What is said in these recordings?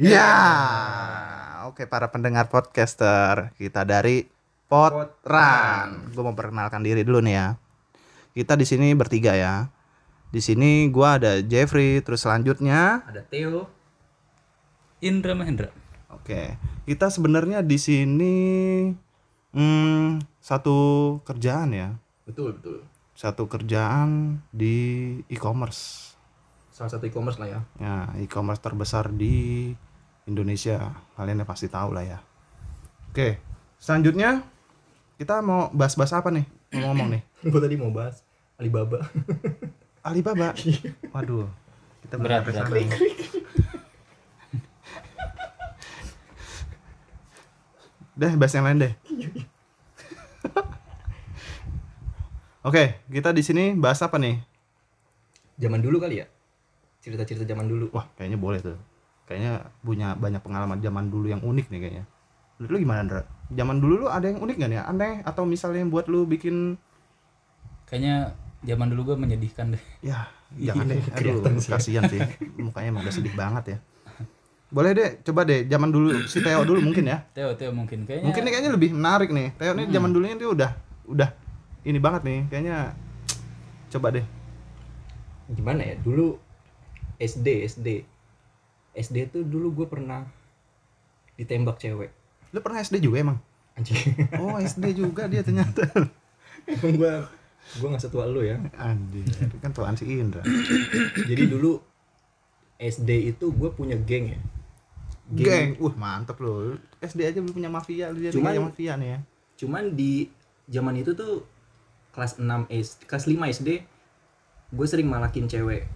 Ya, oke para pendengar podcaster, kita dari Potran. Gue mau perkenalkan diri dulu nih ya. Kita di sini bertiga ya. Di sini gua ada Jeffrey, terus selanjutnya, Ada Theo. Indra Mahendra. oke, kita sebenarnya di sini hmm, satu kerjaan ya, Betul, betul. satu kerjaan di e-commerce. Salah satu e-commerce lah ya. Ya, e-commerce terbesar di Indonesia. Kalian ya pasti tahu lah ya. Oke, selanjutnya kita mau bahas-bahas apa nih? Ngomong-ngomong nih. Gue tadi mau bahas Alibaba. Alibaba. Waduh. Kita Berat, berat. sana. Deh, bahas yang lain deh. Oke, kita di sini bahas apa nih? zaman dulu kali ya? Cerita-cerita zaman dulu. Wah, kayaknya boleh tuh. Kayaknya punya banyak pengalaman zaman dulu yang unik nih kayaknya. Lu gimana, Ndra? Zaman dulu lu ada yang unik gak nih? Aneh atau misalnya yang buat lu bikin Kayaknya zaman dulu gue menyedihkan deh. ya jangan deh. Aduh, kelihatan sih. kasihan sih. Mukanya emang udah sedih banget ya. Boleh deh, coba deh zaman dulu si Theo dulu mungkin ya. Theo, Theo mungkin kayaknya. Mungkin nih kayaknya lebih menarik nih. Theo nih zaman dulunya tuh udah udah ini banget nih. Kayaknya coba deh. Gimana ya? Dulu SD, SD. SD tuh dulu gue pernah ditembak cewek. Lu pernah SD juga emang? Anjing. Oh, SD juga dia ternyata. Emang gue gue nggak setua lu ya. Anjir, kan tuan si Indra. Jadi dulu SD itu gue punya geng ya. Geng, uh mantep loh. SD aja belum punya mafia, lu jadi Cuman- punya mafia nih ya. Cuman di zaman itu tuh kelas 6 SD, kelas 5 SD gue sering malakin cewek.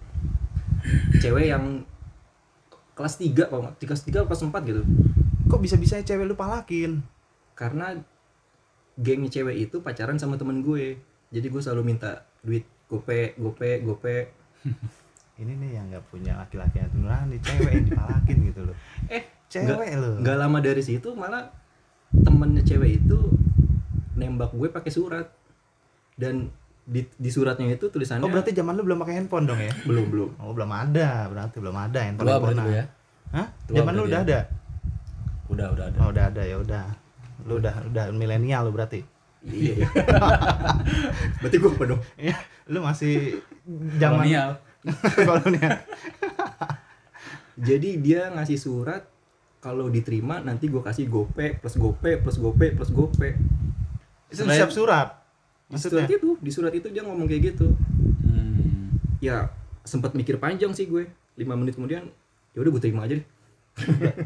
Cewek yang kelas 3 kalau nggak- di kelas 3 atau kelas 4 gitu. Kok bisa-bisa cewek lu palakin? Karena gengnya cewek itu pacaran sama temen gue. Jadi gue selalu minta duit gope, gope, gope. Ini nih yang nggak punya laki-laki yang nurani, cewek yang dipalakin gitu loh. Eh, Cewek lo. nggak lama dari situ malah temennya cewek itu nembak gue pakai surat. Dan di, di suratnya itu tulisannya Oh berarti zaman lu belum pakai handphone dong ya? belum belum. Oh belum ada, berarti belum ada handphone. Tua berarti ya. Hah? Tua Zaman lu udah ya. ada? Udah, udah ada. Oh udah ada ya udah. Lu udah udah milenial lu berarti. Iya. iya. Berarti gue apa dong? Iya, lu masih zaman Kolonial. kolonial. Jadi dia ngasih surat kalau diterima nanti gue kasih gope plus gope plus gope plus gope. Itu siap surat. Di surat Maksudnya? itu, di surat itu dia ngomong kayak gitu. Hmm. Ya sempat mikir panjang sih gue. 5 menit kemudian ya udah gue terima aja deh.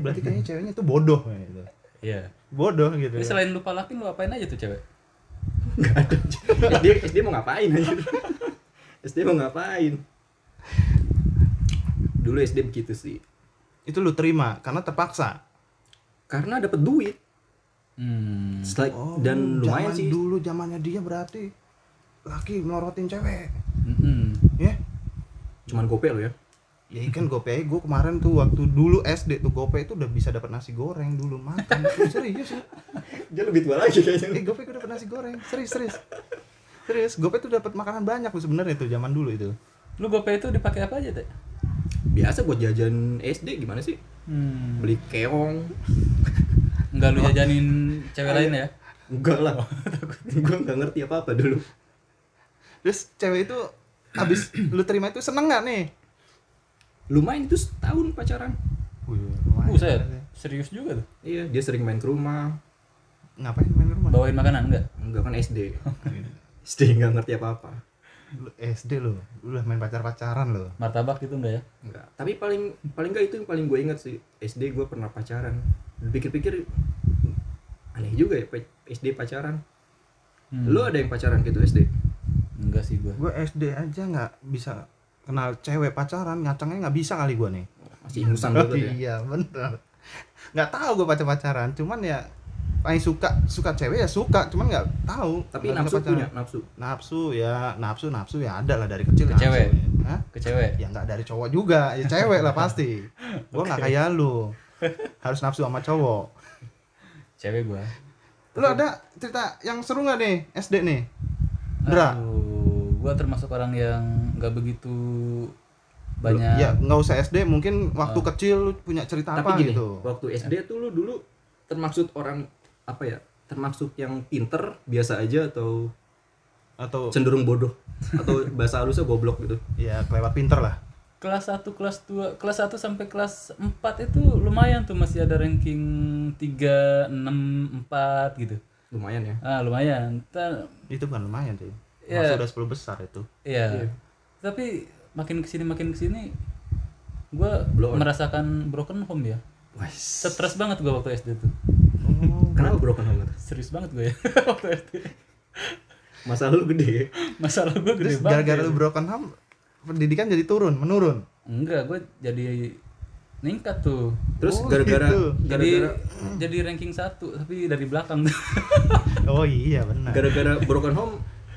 Berarti kayaknya ceweknya itu bodoh gitu. Iya. Bodoh gitu. Tapi selain lu palakin lu apain aja tuh cewek? Enggak ada. SD SD mau ngapain aja. SD mau ngapain? Dulu SD begitu sih. Itu lu terima karena terpaksa. Karena dapat duit. Hmm. Setelah- Oh, dan lumayan zaman sih. Dulu zamannya dia berarti laki melorotin cewek. Mm-mm. Ya. Cuman gope lo ya. Ya ikan GoPay gue kemarin tuh waktu dulu SD tuh GoPay itu udah bisa dapat nasi goreng dulu makan serius ya Dia lebih tua lagi kayaknya. eh GoPay gue dapat nasi goreng serius serius serius GoPay tuh dapat makanan banyak tuh sebenarnya tuh zaman dulu itu Lu GoPay itu dipakai apa aja, Teh? Biasa buat jajan SD gimana sih? Hmm. Beli keong. Enggak lu jajanin cewek lain ya? Enggak lah. gue nggak ngerti apa-apa dulu. terus cewek itu abis lu terima itu seneng nggak nih Lumayan itu setahun pacaran. Buset, serius juga tuh. Iya, dia sering main ke rumah. ngapain main rumah Bawain makanan enggak? Enggak kan SD. SD nggak ngerti apa-apa. Lu SD lu lu udah main pacar pacaran lo Martabak gitu enggak ya? Enggak. Tapi paling paling enggak itu yang paling gue inget sih. SD gue pernah pacaran. Pikir-pikir aneh juga ya SD pacaran. Hmm. Lu ada yang pacaran gitu SD? Enggak sih gua. gue SD aja nggak bisa kenal cewek pacaran ngacangnya nggak bisa kali gue nih Masih ingusan banget ya. iya bener nggak tahu gue pacar pacaran cuman ya paling suka suka cewek ya suka cuman nggak tahu Tapi Nggak nafsu pacaran. punya, nafsu. nafsu ya nafsu nafsu ya ada lah dari kecil Ke nafsu. cewek? Hah? Ke cewek. ya nggak dari cowok juga ya cewek lah pasti gue nggak kayak lu harus nafsu sama cowok Cewek gua. lu ada cerita yang seru nggak nih SD nih Dra Aduh, gua termasuk orang yang nggak begitu banyak Ya nggak usah SD, mungkin waktu kecil lu punya cerita Tapi apa gini, gitu. waktu SD tuh lu dulu termaksud orang apa ya? Termaksud yang pinter biasa aja atau Atau cenderung bodoh atau bahasa halusnya goblok gitu. ya kelewat pinter lah. Kelas 1, kelas 2, kelas 1 sampai kelas 4 itu lumayan tuh masih ada ranking 3, 6, 4 gitu. Lumayan ya. Ah, lumayan. Ta- Itu bukan lumayan sih. Ya. Masuk udah 10 besar itu. Iya. Tapi makin ke sini makin ke sini gua Blow on. merasakan broken home ya. Stres banget gua waktu SD tuh. Oh, Kenapa broken home? Serius banget gue ya waktu SD. Masalah lu gede ya? Masalah gue gede Terus banget. gara-gara lu broken home, pendidikan jadi turun, menurun. Enggak, gue jadi ningkat tuh. Terus Oh, gara-gara gitu. Jadi gara-gara jadi ranking satu tapi dari belakang. Oh iya benar. gara-gara broken home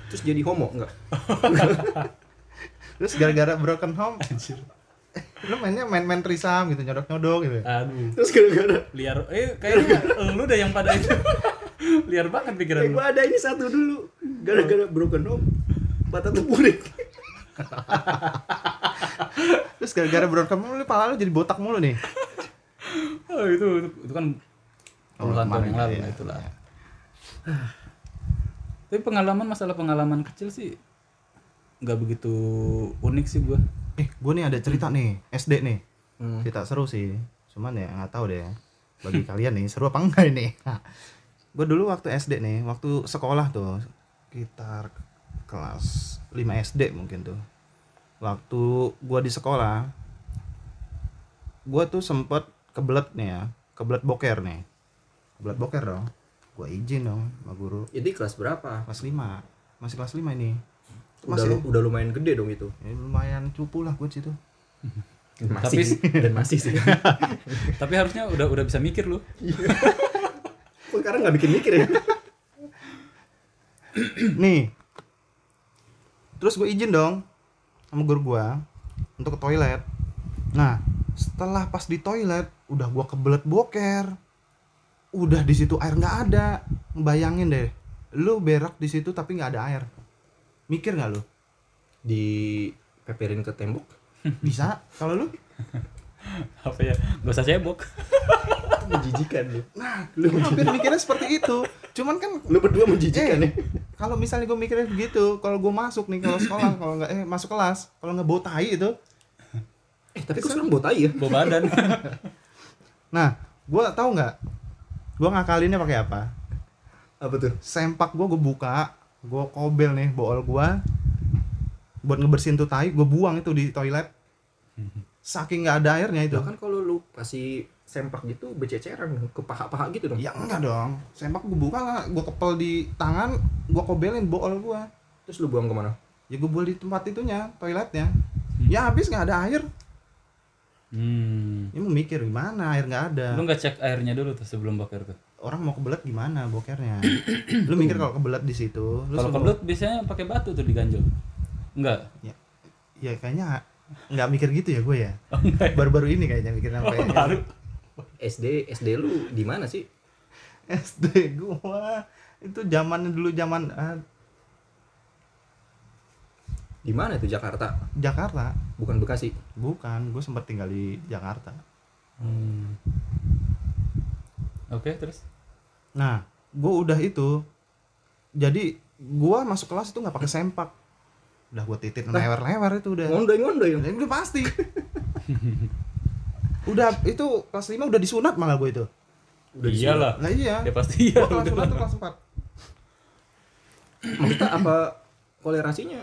terus jadi homo enggak? Terus gara-gara broken home, lu mainnya main-main trisam gitu, nyodok-nyodok gitu. Aduh. Terus gara-gara Liar eh kayaknya lu dah yang pada itu. Liar banget pikiran Eh, lu. gua ada ini satu dulu. Gara-gara broken home patah tepurik. Terus gara-gara home, lu pala lu jadi botak mulu nih. Oh, itu, itu itu kan Oh, puluhan tahun yang lalu iya. lah itulah. Tapi pengalaman masalah pengalaman kecil sih nggak begitu unik sih gua. Eh, gue nih ada cerita nih, SD nih. Hmm. Cerita seru sih. Cuman ya nggak tahu deh. Bagi kalian nih, seru apa enggak ini? gue dulu waktu SD nih, waktu sekolah tuh, sekitar kelas 5 SD mungkin tuh. Waktu gua di sekolah, gua tuh sempet kebelet nih ya, kebelet boker nih. Kebelet boker dong. Gua izin dong sama guru. Jadi kelas berapa? Kelas 5. Masih kelas 5 ini. Udah, Masih lu- udah lumayan gede dong itu. ya, lumayan cupu lah gue situ. Masih Tapi- sih. dan masih sih. Tapi harusnya udah udah bisa mikir lu. Kok sekarang nggak bikin mikir ya? nih terus gue izin dong sama guru gue untuk ke toilet nah setelah pas di toilet udah gue kebelet boker udah di situ air nggak ada bayangin deh lu berak di situ tapi nggak ada air mikir nggak lu Di peperin ke tembok. bisa kalau lu Apa ya? Gak usah cebok. Menjijikan lu. nah lu hampir mikirnya seperti itu cuman kan Lu berdua menjijikan Eh, ya. Kalau misalnya gue mikirnya begitu kalau gue masuk nih kalau sekolah kalau nggak eh masuk kelas kalau nggak bawa tai itu Eh, tapi kok sekarang bawa tai ya? Bawa badan. Nah, gua tahu nggak? Gua ngakalinnya pakai apa? Apa tuh? Sempak gua gue buka, gua kobel nih bool gua buat ngebersihin tuh tai, gua buang itu di toilet. Saking nggak ada airnya itu. Itu kan kalau lu kasih sempak gitu bececeran ke paha-paha gitu dong. Ya enggak dong. Sempak gua buka lah, gua kepel di tangan, gua kobelin bool gua. Terus lu buang ke mana? Ya gua buang di tempat itunya, toiletnya. Ya habis nggak ada air. Hmm. Ya mau mikir gimana, air nggak ada. Lu nggak cek airnya dulu tuh sebelum boker tuh. Orang mau kebelet gimana bokernya? lu mikir kalau kebelet di situ, lu Kalau suruh- kebelet biasanya pakai batu tuh diganjel. Enggak. ya, ya kayaknya nggak mikir gitu ya gue ya Oh, enggak. baru-baru ini kayaknya mikirnya Oh, kayak baru. SD SD lu di mana sih? SD gua itu zamannya dulu zaman eh, Di mana itu Jakarta? Jakarta Bukan Bekasi. bukan gue sempat tinggal di Jakarta Hmm. Oke, terus? nah gue udah itu jadi gua masuk kelas itu nggak pakai sempak udah gue titit lewer-lewer itu udah Ngondoy-ngondoy. Ya, udah pasti udah itu kelas 5 udah disunat malah gue itu Udah Iyalah. nah iya Ya pasti iya. Gua kelas udah. sunat tuh kelas 4 Maksudnya apa kolerasinya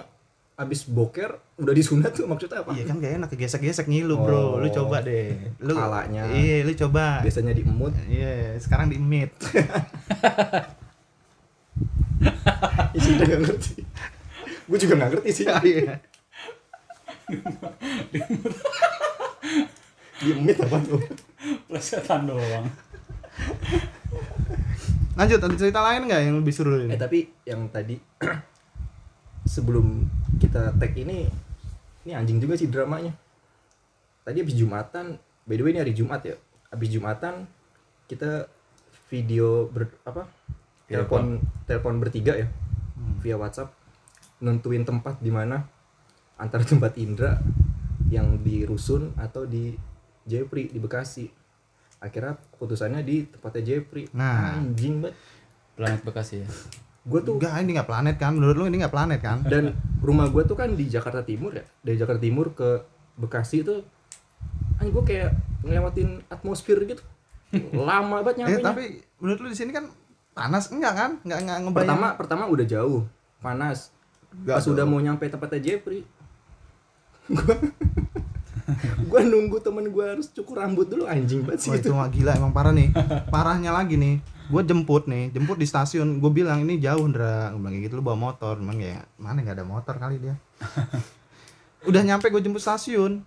abis boker udah disunat tuh maksudnya apa? Iya kan gak enak gesek-gesek ngilu bro, lu Oh. coba deh. Lu Kepalanya. Iya, lu coba. Biasanya di emut. Iya, sekarang di mid. Ih, sudah gak ngerti. Gue juga gak ngerti sih. Iya. Di emit apa tuh? Plesetan doang. Lanjut, ada cerita lain nggak yang lebih seru Eh ini? tapi yang tadi sebelum kita tag ini ini anjing juga sih dramanya. Tadi habis Jumatan, by the way ini hari Jumat ya. Habis Jumatan kita video ber apa? Telepon telepon bertiga ya Hmm. via WhatsApp nentuin tempat di mana antara tempat Indra yang di Rusun atau di Jepri di Bekasi akhirnya keputusannya di tempatnya Jepri Nah. anjing banget Planet Bekasi ya. gue tuh Enggak, ini nggak planet kan? Menurut lu ini nggak planet kan? dan rumah gue tuh kan di Jakarta Timur ya dari Jakarta Timur ke Bekasi itu anjing gue kayak ngelewatin atmosfer gitu lama banget Eh nyampe tapi menurut lu di sini kan panas enggak kan? Enggak enggak ngebayang. pertama pertama udah jauh panas Nggak pas udah mau nyampe tempatnya Jeffrey gua nunggu temen gua harus cukur rambut dulu anjing banget sih Wah, itu itu mah gila emang parah nih. Parahnya lagi nih. Gue jemput nih, jemput di stasiun. Gue bilang ini jauh, Ndra. Gue bilang kayak gitu lu bawa motor. Emang ya mana nggak ada motor kali dia. Udah nyampe gue jemput stasiun.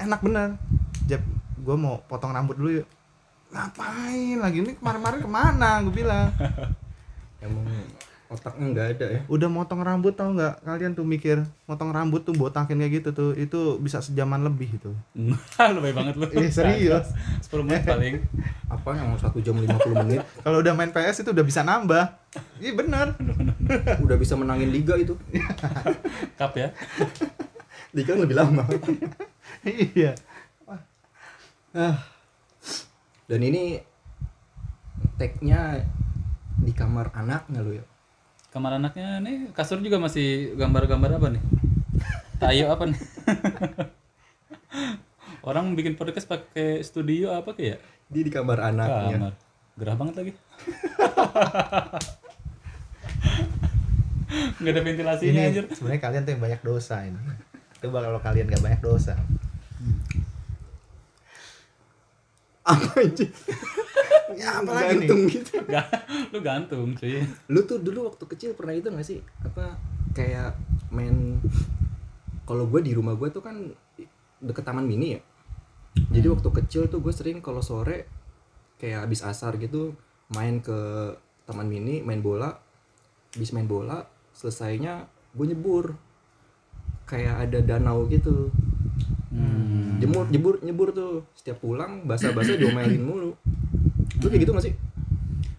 Enak bener. Jep, gue mau potong rambut dulu yuk. Ngapain lagi ini kemarin-kemarin ke mana? Gue bilang. emang otaknya nggak ada ya Udah motong rambut tau nggak? Kalian tuh mikir motong rambut tuh botakin kayak gitu tuh, itu bisa sejaman lebih itu. Lebih banget lu. Eh, serius. 10 menit paling. apa yang satu jam 50 menit Kalau udah main PS itu udah bisa nambah. Iya bener. udah bisa menangin liga itu Cup ya. liga kan lebih lama iya. dan ini tagnya di kamar anaknya lo ya Kamar anaknya nih kasur juga masih gambar-gambar apa nih? Tayo apa nih? Orang bikin podcast pakai studio apa kayak? dia di kamar anaknya Kamar. Gerah banget lagi. Nggak ada ventilasinya Ini anjir. sebenarnya kalian tuh yang banyak dosa ini. Coba kalau kalian gak banyak dosa. Apa anjing Ya apalagi nih? gantung gitu lu gantung cuy. lu tuh dulu waktu kecil pernah itu gak sih? Apa kayak main kalau gue di rumah gue tuh kan deket taman mini ya. Jadi waktu kecil tuh gue sering kalau sore kayak habis asar gitu main ke taman mini main bola. Habis main bola selesainya gue nyebur. Kayak ada danau gitu Hmm. jemur jebur nyebur tuh setiap pulang basah-basah diomelin mulu lu kayak gitu gak sih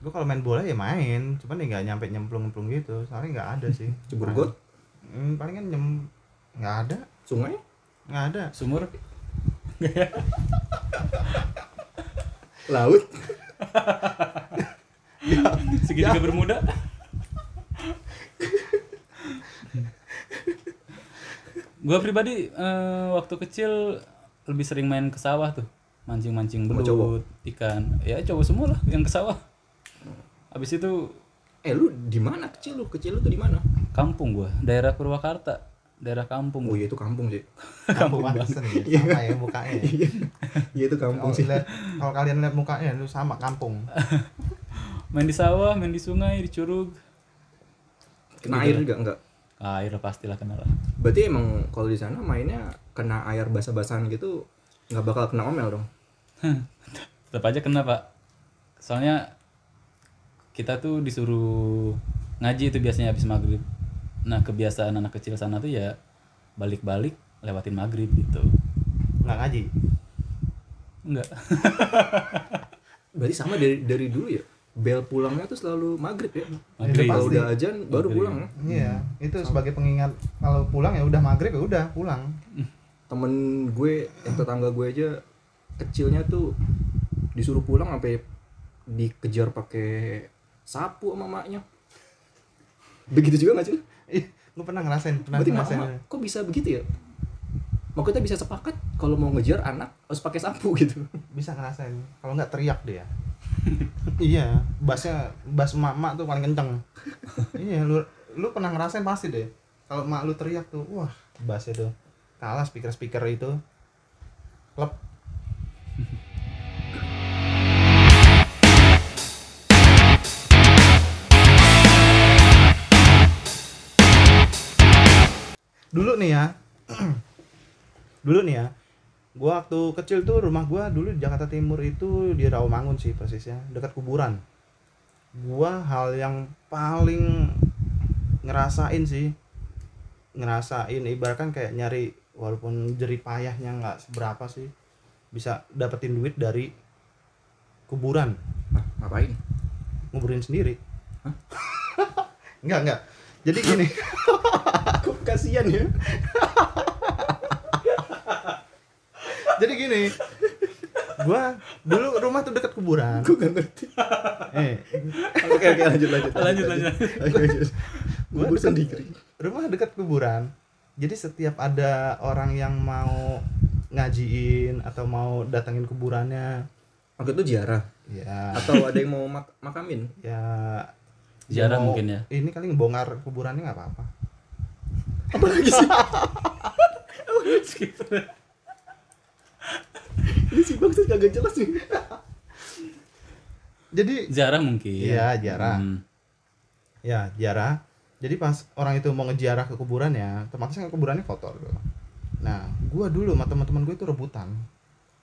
Gue kalau main bola ya main, cuman ya nggak nyampe nyemplung-nyemplung gitu. Soalnya nggak ada sih. Cebur got Hmm, paling kan nyem nggak ada, sungai nggak ada. Sumur laut segitiga bermuda. Gua pribadi eh, waktu kecil lebih sering main ke sawah tuh. Mancing-mancing belut ikan. Ya cowok semua lah yang ke sawah. Habis itu eh lu di mana? Kecil lu kecil lu tuh di mana? Kampung gua daerah Purwakarta daerah kampung oh iya itu kampung sih. Kampung Banten ya, sama ya mukanya. ya. iya itu kampung Kalau sih. kalau kalian lihat mukanya itu sama kampung. main di sawah main di sungai di curug. Kena air juga enggak air pastilah kenal lah. Berarti emang kalau di sana mainnya kena air basah-basahan gitu nggak bakal kena omel dong? Tetap aja kena pak. Soalnya kita tuh disuruh ngaji itu biasanya habis maghrib. Nah kebiasaan anak kecil sana tuh ya balik-balik lewatin maghrib gitu. Nggak ngaji. enggak berarti sama dari dari dulu ya bel pulangnya tuh selalu maghrib ya maghrib kalau pasti. udah ajan baru pulang ya Iya, itu sebagai pengingat kalau pulang ya udah maghrib ya udah pulang. temen gue yang tetangga gue aja kecilnya tuh disuruh pulang sampai dikejar pakai sapu sama maknya begitu juga gak sih Ih, gue pernah ngerasain, pernah berarti ngerasain. mama kok bisa begitu ya Makanya kita bisa sepakat kalau mau ngejar anak harus pakai sapu gitu Bisa ngerasain. Kalau nggak teriak dia. iya, bassnya bass mak tuh paling kenceng. iya, lu lu pernah ngerasain pasti deh. Kalau mak lu teriak tuh, wah, bassnya tuh kalah speaker-speaker itu. Klep. Dulu nih ya. dulu nih ya. Gua waktu kecil tuh rumah gua dulu di Jakarta Timur itu di Rawamangun sih persisnya, dekat kuburan. Gua hal yang paling ngerasain sih ngerasain ibaratkan kayak nyari walaupun jerih payahnya nggak seberapa sih bisa dapetin duit dari kuburan. Hah, ngapain? Nguburin sendiri. Nggak nggak. Jadi gini. Kok kasihan ya Jadi gini. Gua dulu rumah tuh dekat kuburan. gue gak ngerti Eh, oke oke lanjut lanjut Lanjut, lanjut. gue gue sendiri rumah dekat kuburan. Jadi setiap ada orang yang mau ngajiin atau mau datengin kuburannya, Oke itu ziarah ya atau ada yang mau mak makamin ya Ziarah mau- mungkin ya. Ini kali ngebongkar kuburannya nggak apa-apa. apa lagi sih ini si bang kagak jelas nih Jadi Ziarah mungkin. Iya, ziarah. Hmm. ya ziarah. Jadi pas orang itu mau ngeziarah ke kuburannya, otomatis kan kuburannya kotor tuh. Nah, gua dulu sama teman-teman gue itu rebutan.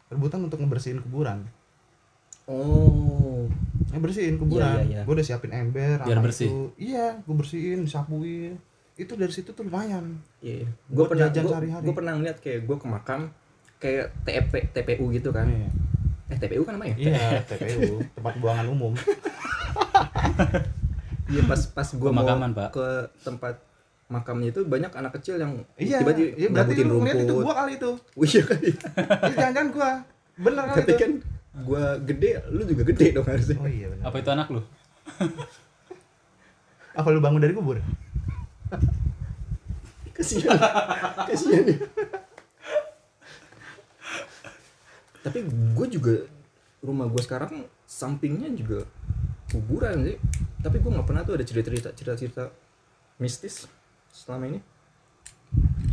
Rebutan untuk ngebersihin kuburan. oh Ngebersihin kuburan. Iya, iya, iya. Gue udah siapin ember Biar sama bersih. itu. Iya, gue bersihin, disapuin. Itu dari situ tuh lumayan. iya gue Buat pernah gue pernah ngeliat kayak gue ke makam kayak TP TPU gitu kan Iya. eh TPU kan namanya Iya, TPU, tempat buangan umum. Iya pas pas gue mau Pak. ke tempat makamnya itu banyak anak kecil yang Iya, tiba-tiba iya berarti lu ngeliat itu rumput. gua kali itu. Wih, iya kali. Iya, jangan-jangan gua. Bener kali Tapi itu. kan gua gede, lu juga gede dong harusnya. Oh iya benar. Apa itu anak lu? Apa lu bangun dari kubur? Kasihan. Kasihan ya. Tapi gue juga rumah gue sekarang sampingnya juga kuburan sih. Tapi gue nggak pernah tuh ada cerita-cerita cerita-cerita mistis selama ini.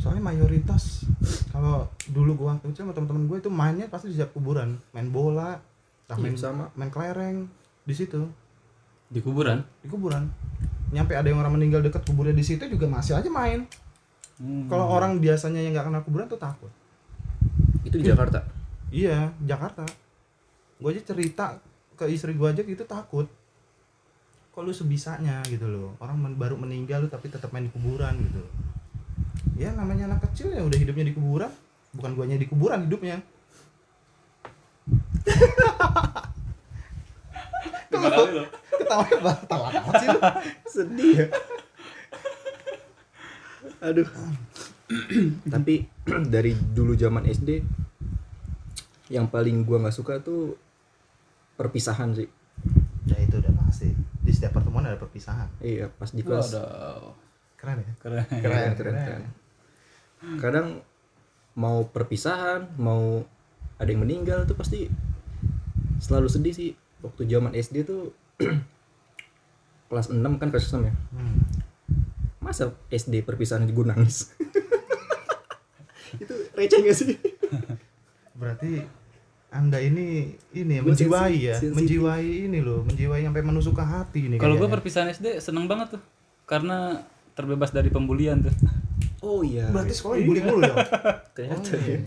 Soalnya mayoritas kalau dulu gua waktu kecil sama teman-teman gue itu mainnya pasti di setiap kuburan, main bola, entah Iya, main sama. main kelereng di situ Di kuburan? di kuburan. Nyampe ada yang orang meninggal dekat kuburnya di situ juga masih aja main. Hmm. Kalau orang biasanya yang nggak kenal kuburan tuh takut. Itu di Jakarta. Iya, Jakarta. Gue aja cerita ke istri gue aja gitu takut. Kok lu sebisanya gitu loh. Orang men- baru meninggal lu tapi tetap main di kuburan gitu. Ya namanya anak kecil ya udah hidupnya di kuburan. Bukan guanya di kuburan hidupnya. Lo. Ketawa apa? Ketawa amat sih lu. sedih ya aduh tapi dari dulu zaman SD yang paling gua nggak suka tuh perpisahan sih Ya itu udah pasti. Di setiap pertemuan ada perpisahan. iya pas di kelas Waduh. Keren ya? Keren. keren keren keren kadang mau perpisahan mau ada yang meninggal tuh pasti selalu sedih sih waktu zaman SD tuh kelas 6 kan kelas 6 ya Hmm. masa SD perpisahan gue nangis itu receh gak sih Berarti anda ini ini ya, Gua menjiwai sensi- ya, sensitif. menjiwai ini loh, menjiwai sampai menusuk ke hati ini. Kalau gue perpisahan SD seneng banget tuh. Karena terbebas dari pembulian tuh. oh iya berarti sekolah dibully mulu dong. ternyata Oh, iya. ya.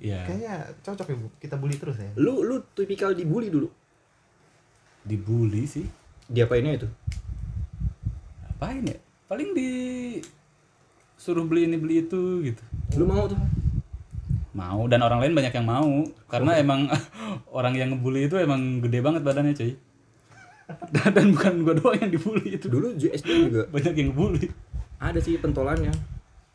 Iya. Kayaknya cocok ya Bu, kita bully terus ya. lu lu tipikal dibully dulu Dibully sih. diapainnya itu Apain ya? Paling di suruh beli ini beli itu gitu. lu mau tuh Mau dan orang lain banyak yang mau karena emang orang yang ngebully itu emang gede banget badannya cuy. Dan, dan bukan gua doang yang dibully itu. dulu SD juga Banyak yang ngebully. ada sih pentolannya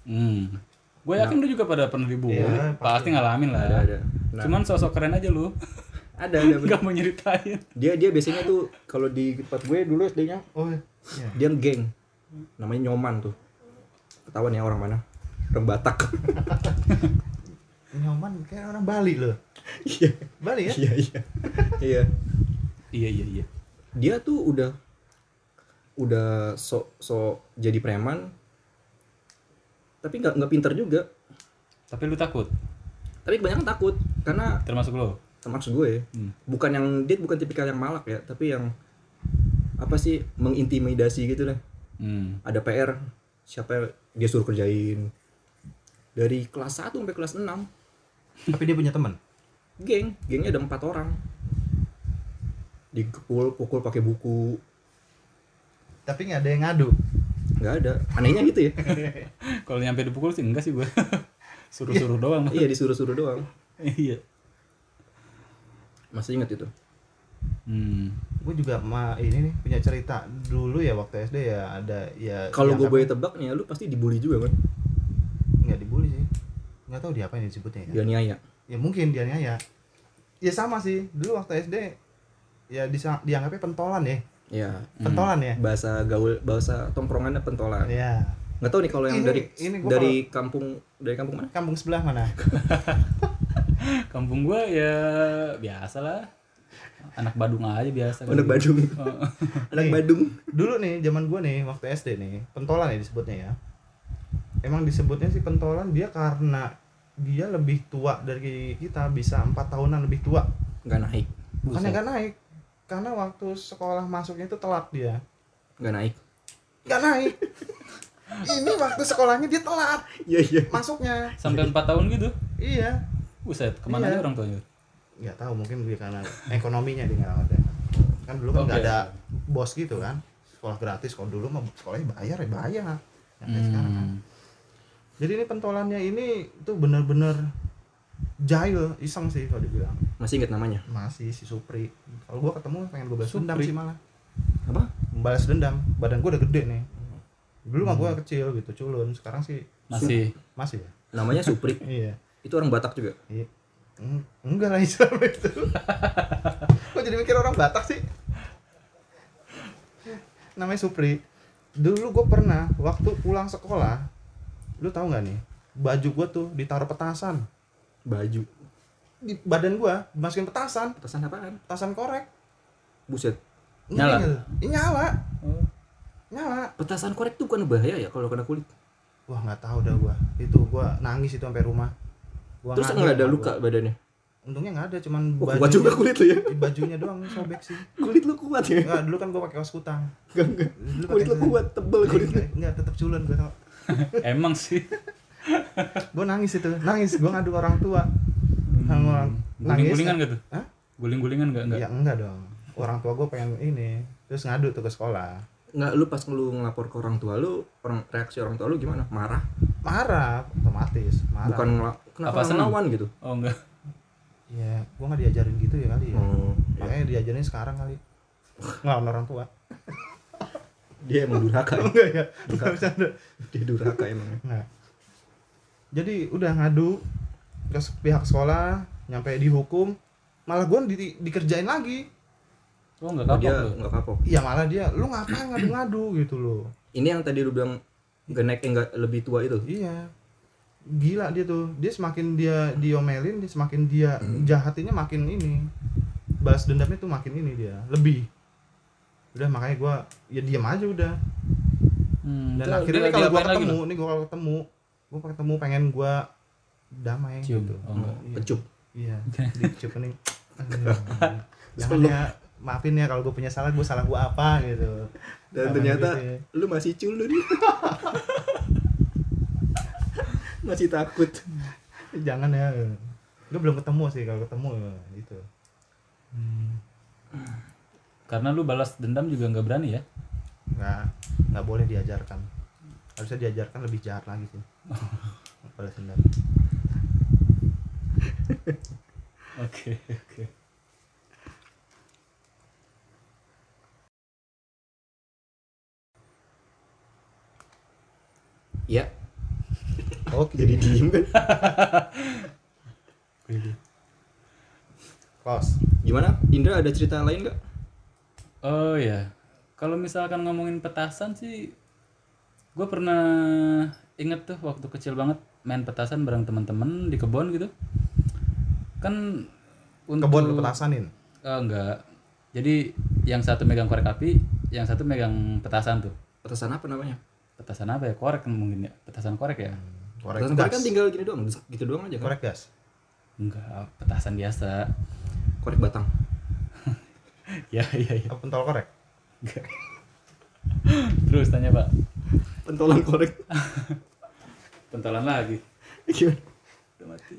Hmm. Gue yakin lu juga pada pernah dibully. Iya, pasti ngalamin lah. ada ada nah, Cuman sosok keren aja lu. ada ada Gak mau nyeritain. dia dia biasanya tuh kalau di tempat gue dulu SD-nya Oh iya. dia geng namanya nyoman tuh ketahuan ya orang mana orang Batak Nyoman kayak orang Bali loh. iya Bali ya? iya iya iya Iya iya iya. dia tuh udah udah sok sok jadi preman tapi nggak nggak pinter juga Tapi lu takut tapi kebanyakan takut karena termasuk lo. termasuk gue Hmm. bukan yang dia bukan tipikal yang malak ya tapi yang apa sih mengintimidasi gitu lah Hmm. ada PR siapa dia suruh kerjain dari kelas 1 sampai kelas 6 Tapi dia punya teman. geng gengnya ada empat orang dipukul pukul pakai buku Tapi nggak ada yang ngadu. nggak ada anehnya gitu ya Kalau nyampe dipukul sih enggak sih gue. Suruh-suruh doang. iya disuruh-suruh doang iya. masih inget itu Hmm. Gue juga ma ini nih punya cerita dulu ya waktu SD ya ada ya. kalau gue boleh tebak nih lu pasti dibully juga kan nggak tahu di apa yang disebutnya ya. dia niaya ya mungkin dia ya ya sama sih. Dulu waktu SD ya bisa dianggapnya pentolan ya. Ya pentolan ya. Bahasa gaul bahasa tongkrongannya pentolan. Ya nggak tahu nih kalau yang Ini- dari ini dari kampung dari kampung mana? Kampung sebelah mana? Kampung gua ya biasa lah. Anak Badung aja biasa. anak Badung. Oh. anak Nih. Badung. dulu nih zaman gua nih waktu SD nih pentolan ya disebutnya ya. Emang disebutnya sih pentolan dia karena dia lebih tua dari kita bisa empat tahunan lebih tua. Nggak naik. Bukannya nggak naik. Karena waktu sekolah masuknya itu telat dia. Nggak naik. Nggak naik. Ini waktu sekolahnya dia telat. Iya iya. Masuknya. Sampai 4 tahun gitu. iya. Buset, ke mana Iya. aja orang tuanya? nggak tahu mungkin dia karena ekonominya dia nggak ada kan dulu kan nggak Oke. ada bos gitu kan. Sekolah gratis kalau dulu mah sekolahnya bayar ya bayar. Yang kayak sekarang kan. Hmm. jadi ini pentolannya ini tuh bener-bener jahil iseng sih kalau dibilang. Masih inget namanya? Masih si Supri. Kalau gua ketemu pengen gue balas dendam Supri. sih malah. Apa? Balas dendam. Badan gua udah gede nih. Dulu mah gua kecil gitu culun. Sekarang sih Masih. Masih ya? Namanya Supri. Iya. Itu orang Batak juga? Iya. Eng- Enggak lah Islam itu. Kok jadi mikir orang Batak sih? Namanya Supri. Dulu gue pernah waktu pulang sekolah, lu tahu nggak nih? Baju gue tuh ditaruh petasan baju di badan gue dimasukin petasan, petasan apaan petasan korek. buset Nyala? nggak? Ih, nyala, Oh. nyala. petasan korek tuh bukan bahaya ya kalau kena kulit Wah nggak tahu dah gue. Itu gue nangis itu sampai rumah. Gua terus nggak ada luka gua. badannya Untungnya nggak ada, cuman oh, juga kulit lu ya bajunya doang sobek sih. kulit lu kuat ya Enggak, dulu kan gue pakai kaos kutang. enggak enggak kulit lu kuat tebel kulit lu Enggak, enggak tetap culun gue tau. Emang sih. Gue nangis itu, nangis. Gue ngadu orang tua. Orang nangis. Guling-gulingan gitu? Hah? Guling-gulingan enggak? Enggak. Ya enggak dong. Orang tua gue pengen ini. Terus ngadu tuh ke sekolah. nggak lu pas lu ngelapor ke orang tua lu orang reaksi orang tua lu gimana marah Marah, otomatis. Marah. bukan kenapa Apa ngelawan gitu Oh enggak. Ya, gue nggak diajarin gitu ya kali ya. oh Makanya diajarin sekarang kali. Ngelawan orang tua. Dia emang durhaka ya Enggak ya, enggak bercanda. dia durhaka emang Nah. Jadi udah ngadu ke pihak sekolah, nyampe dihukum, malah gue di, dikerjain lagi. Oh enggak Oh, kapok dia lu. nggak kapok Iya malah dia, lu ngapain ngadu-ngadu gitu loh. ini yang tadi lu bilang genek yang nggak lebih tua itu Iya. Gila dia tuh. Dia semakin dia diomelin, dia semakin dia jahatinnya makin ini. Balas dendamnya tuh makin ini dia, lebih. Udah makanya gua ya diam aja udah. Hmm, Dan akhirnya kalau lagi, ketemu, nih gua kalau ketemu, gua ketemu pengen gua damai Cium. gitu. Oh. Iya. pecup Iya, dicup nih. Jangan ya, maafin ya kalau gue punya salah, gue salah gue apa gitu. dan Jangan ternyata gitu ya. lu masih culun masih takut jangan ya. Gue belum ketemu sih kalau ketemu gitu. Karena lu balas dendam juga enggak berani ya? nggak nggak boleh diajarkan. Harusnya diajarkan lebih jahat lagi sih. Balas dendam. Oke, oke. ya. Oke. Jadi diem kan? Close gimana? Indra ada cerita lain nggak Oh ya, kalau misalkan ngomongin petasan sih, gue pernah inget tuh waktu kecil banget main petasan bareng teman-teman di kebun gitu. Kan untuk kebun lu petasanin Oh, enggak. Jadi yang satu megang korek api, yang satu megang petasan tuh. petasan apa namanya Petasan apa ya? Korek mungkin ya. Petasan korek ya? korek petasan gas korek kan tinggal gini doang gitu doang aja kan korek gas Enggak, petasan biasa. korek batang ya, iya, iya. apa pentol korek. Terus tanya Pak. pentolan korek Pentolan lagi. gimana Udah mati.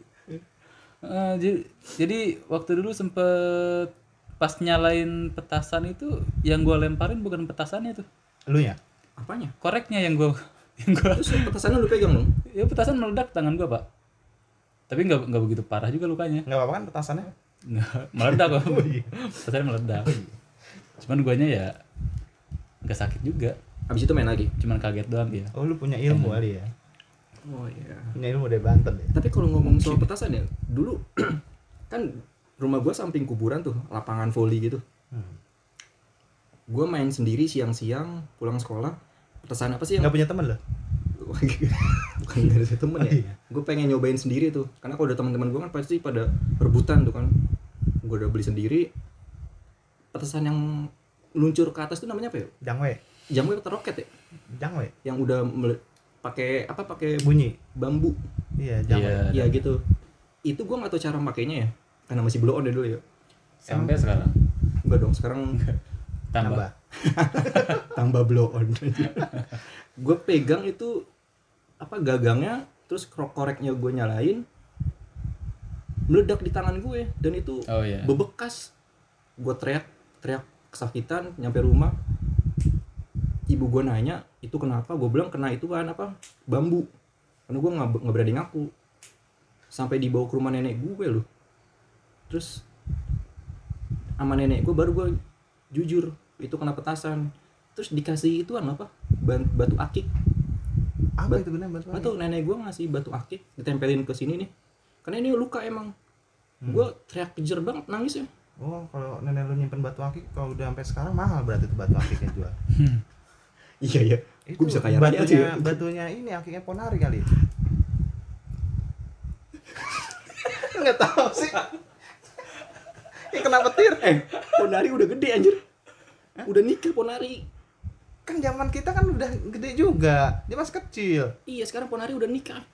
Eh, jadi, jadi waktu dulu sempet pas nyalain petasan itu yang gua lemparin bukan petasannya tuh lu ya apanya koreknya yang gua yang gua terus petasannya lu pegang dong ya petasan meledak tangan gua pak tapi nggak nggak begitu parah juga lukanya nggak apa-apa kan petasannya meledak kok petasannya meledak cuman guanya ya nggak sakit juga habis itu main lagi cuman kaget doang ya oh lu punya ilmu kali ya Oh iya. Punya ilmu dari Banten ya. Tapi kalau ngomong soal petasan ya, dulu kan rumah gua samping kuburan tuh, lapangan voli gitu. Hmm. Gua main sendiri siang-siang pulang sekolah. Petasan apa sih yang Nggak punya temen lo? bukan dari temen ya? Oh, iya. Gue pengen nyobain sendiri tuh, karena kalau udah teman-teman gua kan pasti pada rebutan tuh kan. Gue udah beli sendiri. Petasan yang meluncur ke atas tuh namanya apa ya? Jangwe. Jambu atau roket ya? Jangwe. Yang udah pakai apa? Pakai Bunyi. bambu. Iya, jangwe. Iya. Iya gitu. Itu gua nggak tahu cara makainya ya, karena masih blow on ya dulu ya. Sampai sekarang. Enggak dong, sekarang Tambah. tambah blow on. gue pegang itu apa gagangnya, terus koreknya gue nyalain, meledak di tangan gue dan itu Oh iya. bebekas. Gue teriak, teriak kesakitan, nyampe rumah. Ibu gue nanya, itu kenapa? Gue bilang kena itu kan apa? Bambu. Karena gue nggak nggak berani ngaku. Sampai dibawa ke rumah nenek gue loh. Terus sama nenek gue baru gue jujur itu kena petasan. Terus dikasih itu apa? Batu akik. Apa Bat- itu benar batu Atau nenek gue ngasih batu akik ditempelin ke sini nih. Karena ini luka emang. Hmm. Gue teriak kejer banget nangis ya. Oh, kalau nenek lu nyimpen batu akik kalau udah sampai sekarang mahal berarti itu batu akiknya jual. Iya iya. Itu Gue bisa kaya raya batunya, ya. batunya ini akiknya Ponari kali. Enggak tahu sih. Ini kena petir. Eh, Ponari udah gede anjir. Udah nikah Ponari. Kan zaman kita kan udah gede juga. Dia masih kecil. Iya, sekarang Ponari udah nikah.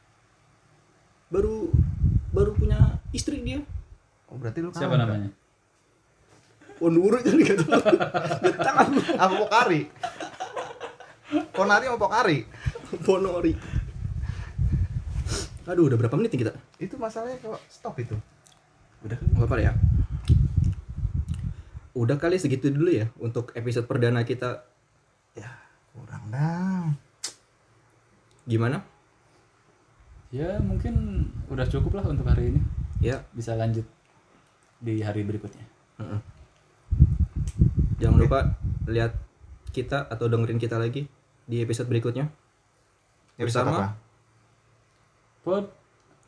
Baru baru punya istri dia. Oh, berarti lu Siapa kalah. namanya? Kan gak tahu. Gak tahu. Apa Pokari? Ponari apa Pokari? Ponori. Aduh, udah berapa menit nih kita? Itu masalahnya kok stop itu. Udah, nggak apa ya. Udah kali segitu dulu ya untuk episode perdana kita. Ya, kurang dah. Gimana? Ya mungkin udah cukup lah untuk hari ini. Ya, Bisa lanjut di hari berikutnya. Heeh. Jangan lupa lihat kita atau dengerin kita lagi di episode berikutnya. Episode Bersama apa? Pod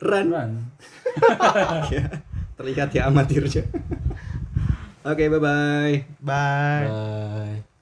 Ran. Run. Ya, Terlihat ya amatirnya. Oke, bye-bye. Bye. Bye.